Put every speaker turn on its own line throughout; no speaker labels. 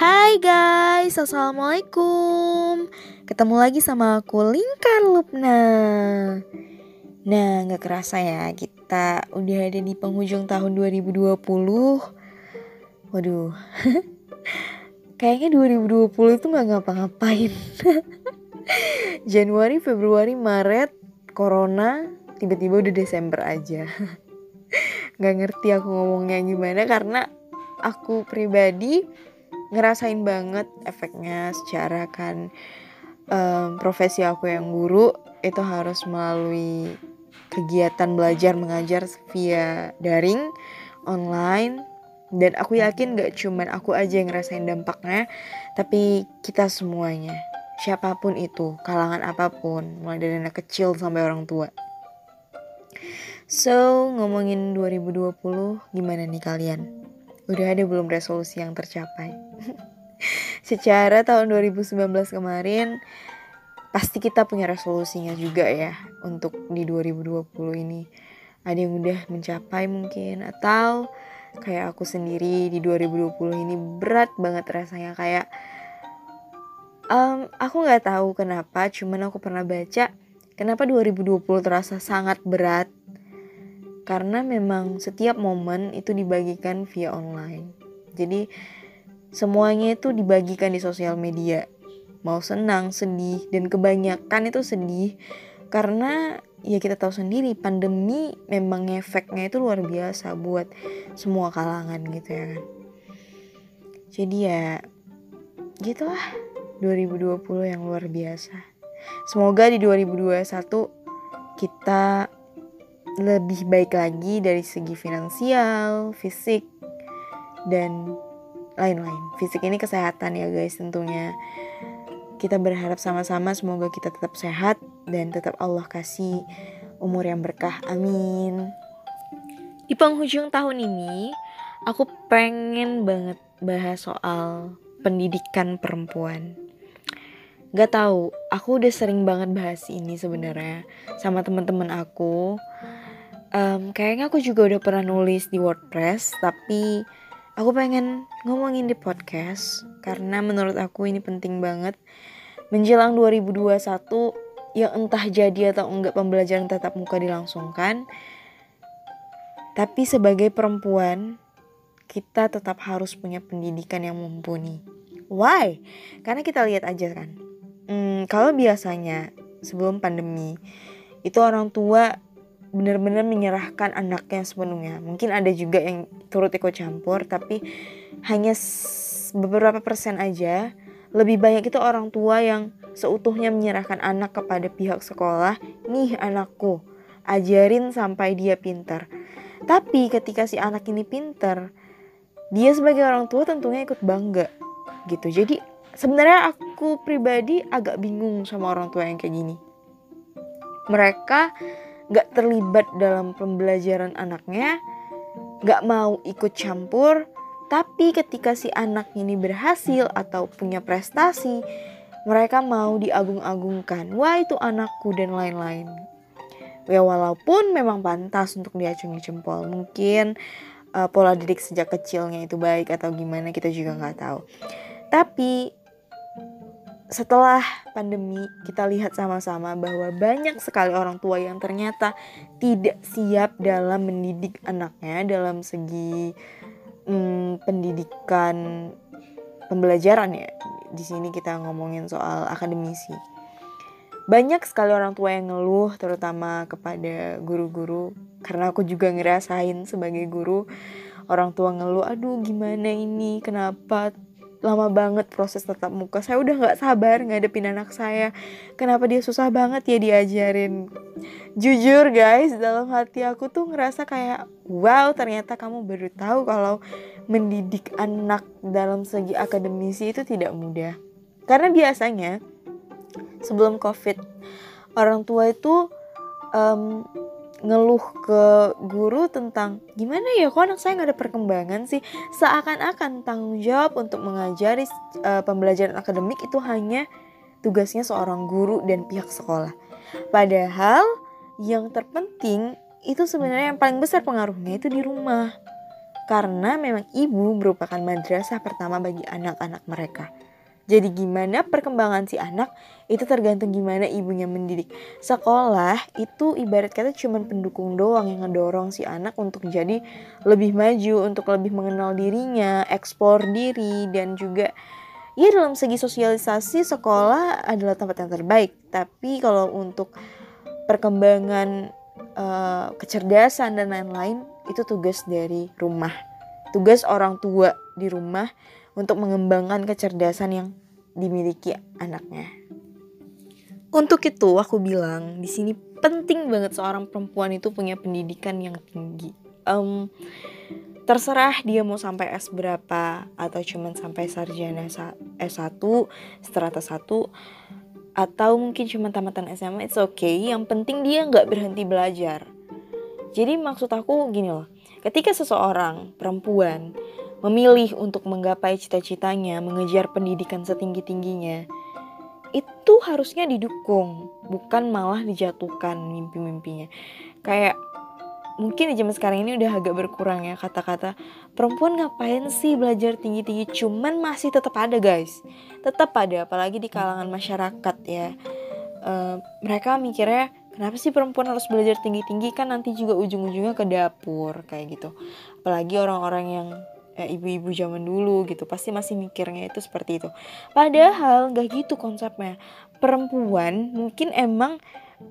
Hai guys, Assalamualaikum. Ketemu lagi sama aku Lingkar Lupna. Nah gak kerasa ya kita udah ada di penghujung tahun 2020 Waduh. Kayaknya 2020 itu gak ngapa-ngapain. Januari, Februari, Maret, Corona Tiba-tiba udah Desember aja. Gak ngerti aku ngomongnya gimana karena aku pribadi ngerasain banget efeknya secara kan um, profesi aku yang guru itu harus melalui kegiatan belajar mengajar via daring online. Dan aku yakin gak cuman aku aja yang ngerasain dampaknya tapi kita semuanya siapa pun itu kalangan apa pun mulai dari anak kecil sampai orang tua. So ngomongin 2020 gimana nih kalian Udah ada belum resolusi yang tercapai? Secara tahun 2019 kemarin pasti kita punya resolusinya juga ya untuk di 2020 ini. Ada yang udah mencapai mungkin atau kayak aku sendiri di 2020 ini berat banget rasanya kayak um, aku nggak tahu kenapa cuman aku pernah baca kenapa 2020 terasa sangat berat karena memang setiap momen itu dibagikan via online. Jadi semuanya itu dibagikan di sosial media. Mau senang, sedih, dan kebanyakan itu sedih karena ya kita tahu sendiri pandemi memang efeknya itu luar biasa buat semua kalangan gitu ya kan. Jadi ya gitulah 2020 yang luar biasa. Semoga di 2021 kita lebih baik lagi dari segi finansial, fisik, dan lain-lain. Fisik ini kesehatan ya guys tentunya. Kita berharap sama-sama semoga kita tetap sehat dan tetap Allah kasih umur yang berkah. Amin. Di penghujung tahun ini, aku pengen banget bahas soal pendidikan perempuan. Gak tahu, aku udah sering banget bahas ini sebenarnya sama teman-teman aku um, kayaknya aku juga udah pernah nulis di WordPress tapi aku pengen ngomongin di podcast karena menurut aku ini penting banget menjelang 2021 yang entah jadi atau enggak pembelajaran tatap muka dilangsungkan tapi sebagai perempuan kita tetap harus punya pendidikan yang mumpuni. Why? Karena kita lihat aja kan. Hmm, kalau biasanya sebelum pandemi itu orang tua benar-benar menyerahkan anaknya sepenuhnya. Mungkin ada juga yang turut ikut campur, tapi hanya beberapa persen aja. Lebih banyak itu orang tua yang seutuhnya menyerahkan anak kepada pihak sekolah. Nih anakku, ajarin sampai dia pintar. Tapi ketika si anak ini pintar, dia sebagai orang tua tentunya ikut bangga gitu. Jadi sebenarnya aku pribadi agak bingung sama orang tua yang kayak gini. Mereka gak terlibat dalam pembelajaran anaknya, gak mau ikut campur, tapi ketika si anak ini berhasil atau punya prestasi, mereka mau diagung-agungkan. Wah itu anakku dan lain-lain. Ya walaupun memang pantas untuk diacungi jempol, mungkin uh, pola didik sejak kecilnya itu baik atau gimana kita juga nggak tahu. Tapi setelah pandemi kita lihat sama-sama bahwa banyak sekali orang tua yang ternyata tidak siap dalam mendidik anaknya dalam segi hmm, pendidikan pembelajaran ya. Di sini kita ngomongin soal akademisi. Banyak sekali orang tua yang ngeluh terutama kepada guru-guru. Karena aku juga ngerasain sebagai guru orang tua ngeluh aduh gimana ini? Kenapa lama banget proses tatap muka. Saya udah nggak sabar ngadepin anak saya. Kenapa dia susah banget ya diajarin? Jujur guys dalam hati aku tuh ngerasa kayak wow ternyata kamu baru tahu kalau mendidik anak dalam segi akademisi itu tidak mudah. Karena biasanya sebelum covid orang tua itu um, ngeluh ke guru tentang gimana ya kok anak saya nggak ada perkembangan sih? Seakan-akan tanggung jawab untuk mengajari uh, pembelajaran akademik itu hanya tugasnya seorang guru dan pihak sekolah. Padahal yang terpenting itu sebenarnya yang paling besar pengaruhnya itu di rumah. Karena memang ibu merupakan madrasah pertama bagi anak-anak mereka. Jadi gimana perkembangan si anak itu tergantung gimana ibunya mendidik. Sekolah itu ibarat kata cuma pendukung doang yang ngedorong si anak untuk jadi lebih maju, untuk lebih mengenal dirinya, eksplor diri dan juga ya dalam segi sosialisasi sekolah adalah tempat yang terbaik. Tapi kalau untuk perkembangan uh, kecerdasan dan lain-lain itu tugas dari rumah. Tugas orang tua di rumah untuk mengembangkan kecerdasan yang dimiliki anaknya. Untuk itu aku bilang di sini penting banget seorang perempuan itu punya pendidikan yang tinggi. Um, terserah dia mau sampai S berapa atau cuman sampai sarjana S1, strata 1 atau mungkin cuma tamatan SMA, it's okay. Yang penting dia nggak berhenti belajar. Jadi maksud aku gini loh, ketika seseorang perempuan memilih untuk menggapai cita-citanya, mengejar pendidikan setinggi-tingginya, itu harusnya didukung, bukan malah dijatuhkan mimpi-mimpinya. Kayak mungkin di zaman sekarang ini udah agak berkurang ya kata-kata perempuan ngapain sih belajar tinggi-tinggi? Cuman masih tetap ada guys. Tetap ada apalagi di kalangan masyarakat ya. Uh, mereka mikirnya kenapa sih perempuan harus belajar tinggi-tinggi? Kan nanti juga ujung-ujungnya ke dapur kayak gitu. Apalagi orang-orang yang ya ibu-ibu zaman dulu gitu pasti masih mikirnya itu seperti itu. Padahal gak gitu konsepnya. Perempuan mungkin emang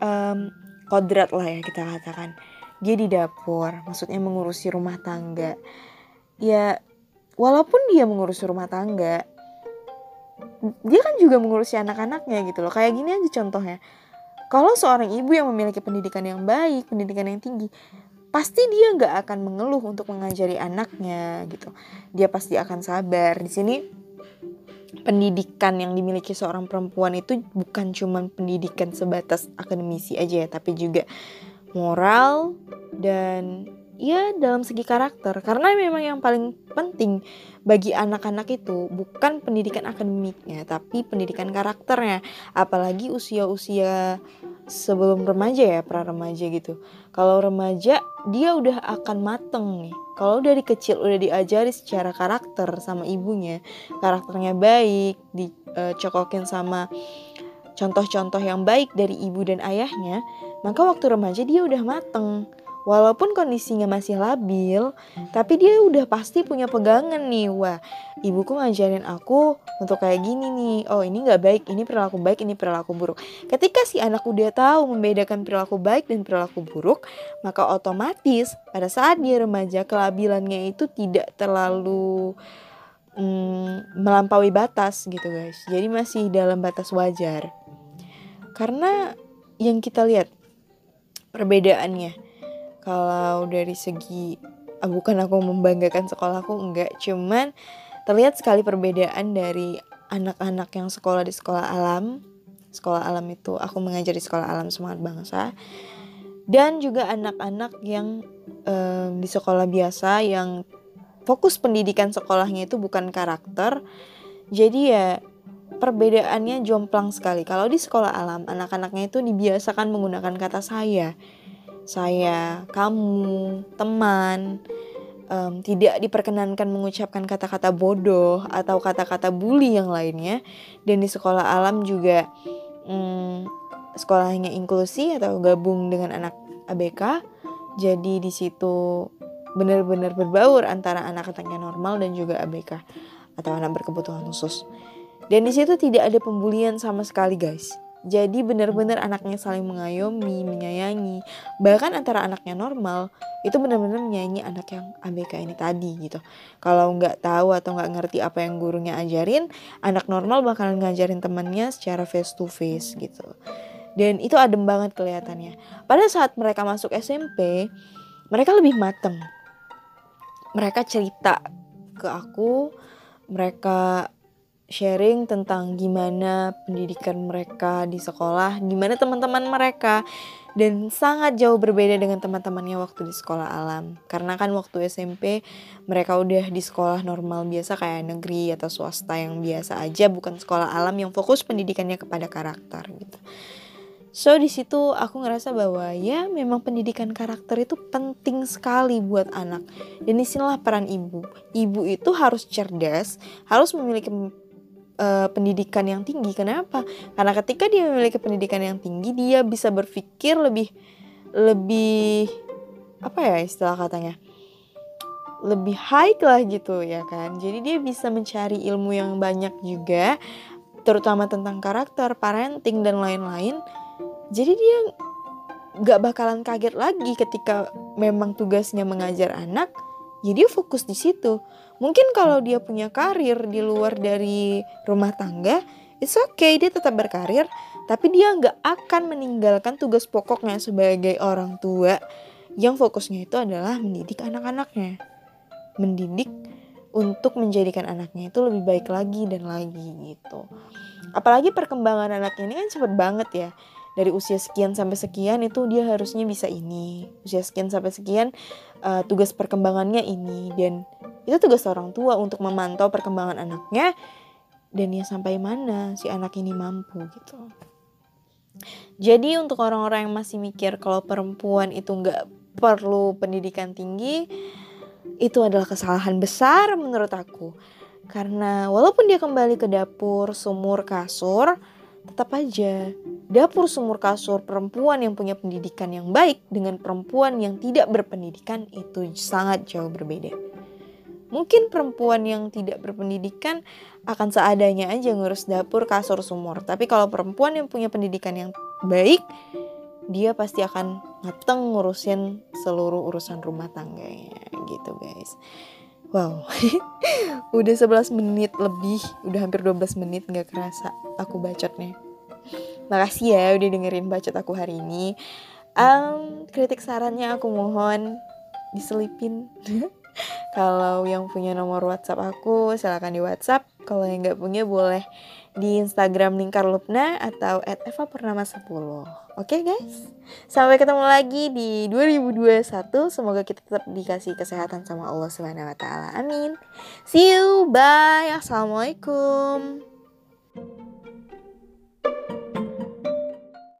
um, kodrat lah ya kita katakan. Dia di dapur maksudnya mengurusi rumah tangga. Ya walaupun dia mengurusi rumah tangga dia kan juga mengurusi anak-anaknya gitu loh. Kayak gini aja contohnya. Kalau seorang ibu yang memiliki pendidikan yang baik pendidikan yang tinggi pasti dia nggak akan mengeluh untuk mengajari anaknya gitu. Dia pasti akan sabar. Di sini pendidikan yang dimiliki seorang perempuan itu bukan cuma pendidikan sebatas akademisi aja ya tapi juga moral dan ya dalam segi karakter. Karena memang yang paling penting bagi anak-anak itu bukan pendidikan akademiknya tapi pendidikan karakternya. Apalagi usia-usia sebelum remaja ya pra remaja gitu. Kalau remaja dia udah akan mateng nih. Kalau dari kecil udah diajari secara karakter sama ibunya. Karakternya baik dicokokin sama contoh-contoh yang baik dari ibu dan ayahnya maka waktu remaja dia udah mateng walaupun kondisinya masih labil, tapi dia udah pasti punya pegangan nih. Wah, ibuku ngajarin aku untuk kayak gini nih. Oh, ini nggak baik, ini perilaku baik, ini perilaku buruk. Ketika si anak udah tahu membedakan perilaku baik dan perilaku buruk, maka otomatis pada saat dia remaja kelabilannya itu tidak terlalu hmm, melampaui batas gitu guys. Jadi masih dalam batas wajar. Karena yang kita lihat perbedaannya kalau dari segi ah, bukan aku membanggakan sekolahku enggak. Cuman terlihat sekali perbedaan dari anak-anak yang sekolah di sekolah alam. Sekolah alam itu aku mengajar di sekolah alam semangat bangsa. Dan juga anak-anak yang um, di sekolah biasa yang fokus pendidikan sekolahnya itu bukan karakter. Jadi ya perbedaannya jomplang sekali. Kalau di sekolah alam anak-anaknya itu dibiasakan menggunakan kata saya saya, kamu, teman, um, tidak diperkenankan mengucapkan kata-kata bodoh atau kata-kata bully yang lainnya. Dan di sekolah alam juga um, sekolahnya inklusi atau gabung dengan anak ABK. Jadi di situ benar-benar berbaur antara anak-anaknya normal dan juga ABK atau anak berkebutuhan khusus. Dan di situ tidak ada pembulian sama sekali, guys. Jadi benar-benar anaknya saling mengayomi, menyayangi. Bahkan antara anaknya normal itu benar-benar menyayangi anak yang ABK ini tadi gitu. Kalau nggak tahu atau nggak ngerti apa yang gurunya ajarin, anak normal bakalan ngajarin temannya secara face to face gitu. Dan itu adem banget kelihatannya. Pada saat mereka masuk SMP, mereka lebih mateng. Mereka cerita ke aku, mereka sharing tentang gimana pendidikan mereka di sekolah, gimana teman-teman mereka dan sangat jauh berbeda dengan teman-temannya waktu di sekolah alam. Karena kan waktu SMP mereka udah di sekolah normal biasa kayak negeri atau swasta yang biasa aja, bukan sekolah alam yang fokus pendidikannya kepada karakter gitu. So di situ aku ngerasa bahwa ya memang pendidikan karakter itu penting sekali buat anak. Dan di sinilah peran ibu. Ibu itu harus cerdas, harus memiliki uh, pendidikan yang tinggi. Kenapa? Karena ketika dia memiliki pendidikan yang tinggi, dia bisa berpikir lebih lebih apa ya istilah katanya? lebih high lah gitu ya kan. Jadi dia bisa mencari ilmu yang banyak juga terutama tentang karakter, parenting dan lain-lain jadi dia gak bakalan kaget lagi ketika memang tugasnya mengajar anak ya dia fokus di situ. Mungkin kalau dia punya karir di luar dari rumah tangga it's okay dia tetap berkarir tapi dia nggak akan meninggalkan tugas pokoknya sebagai orang tua. Yang fokusnya itu adalah mendidik anak-anaknya. Mendidik untuk menjadikan anaknya itu lebih baik lagi dan lagi gitu. Apalagi perkembangan anaknya ini kan cepet banget ya dari usia sekian sampai sekian itu dia harusnya bisa ini. Usia sekian sampai sekian uh, tugas perkembangannya ini. Dan itu tugas orang tua untuk memantau perkembangan anaknya. Dan ya sampai mana si anak ini mampu gitu. Jadi untuk orang-orang yang masih mikir kalau perempuan itu nggak perlu pendidikan tinggi itu adalah kesalahan besar menurut aku. Karena walaupun dia kembali ke dapur sumur kasur tetap aja dapur sumur kasur perempuan yang punya pendidikan yang baik dengan perempuan yang tidak berpendidikan itu sangat jauh berbeda. Mungkin perempuan yang tidak berpendidikan akan seadanya aja ngurus dapur kasur sumur. Tapi kalau perempuan yang punya pendidikan yang baik, dia pasti akan ngeteng ngurusin seluruh urusan rumah tangganya gitu guys. Wow, udah 11 menit lebih, udah hampir 12 menit gak kerasa aku bacotnya. Makasih ya udah dengerin bacot aku hari ini. Um, kritik sarannya aku mohon diselipin. Kalau yang punya nomor WhatsApp aku silahkan di WhatsApp. Kalau yang nggak punya boleh di Instagram Lingkar Lupna atau at Eva Purnama 10. Oke okay, guys? Sampai ketemu lagi di 2021. Semoga kita tetap dikasih kesehatan sama Allah Subhanahu wa taala. Amin. See you. Bye. Assalamualaikum.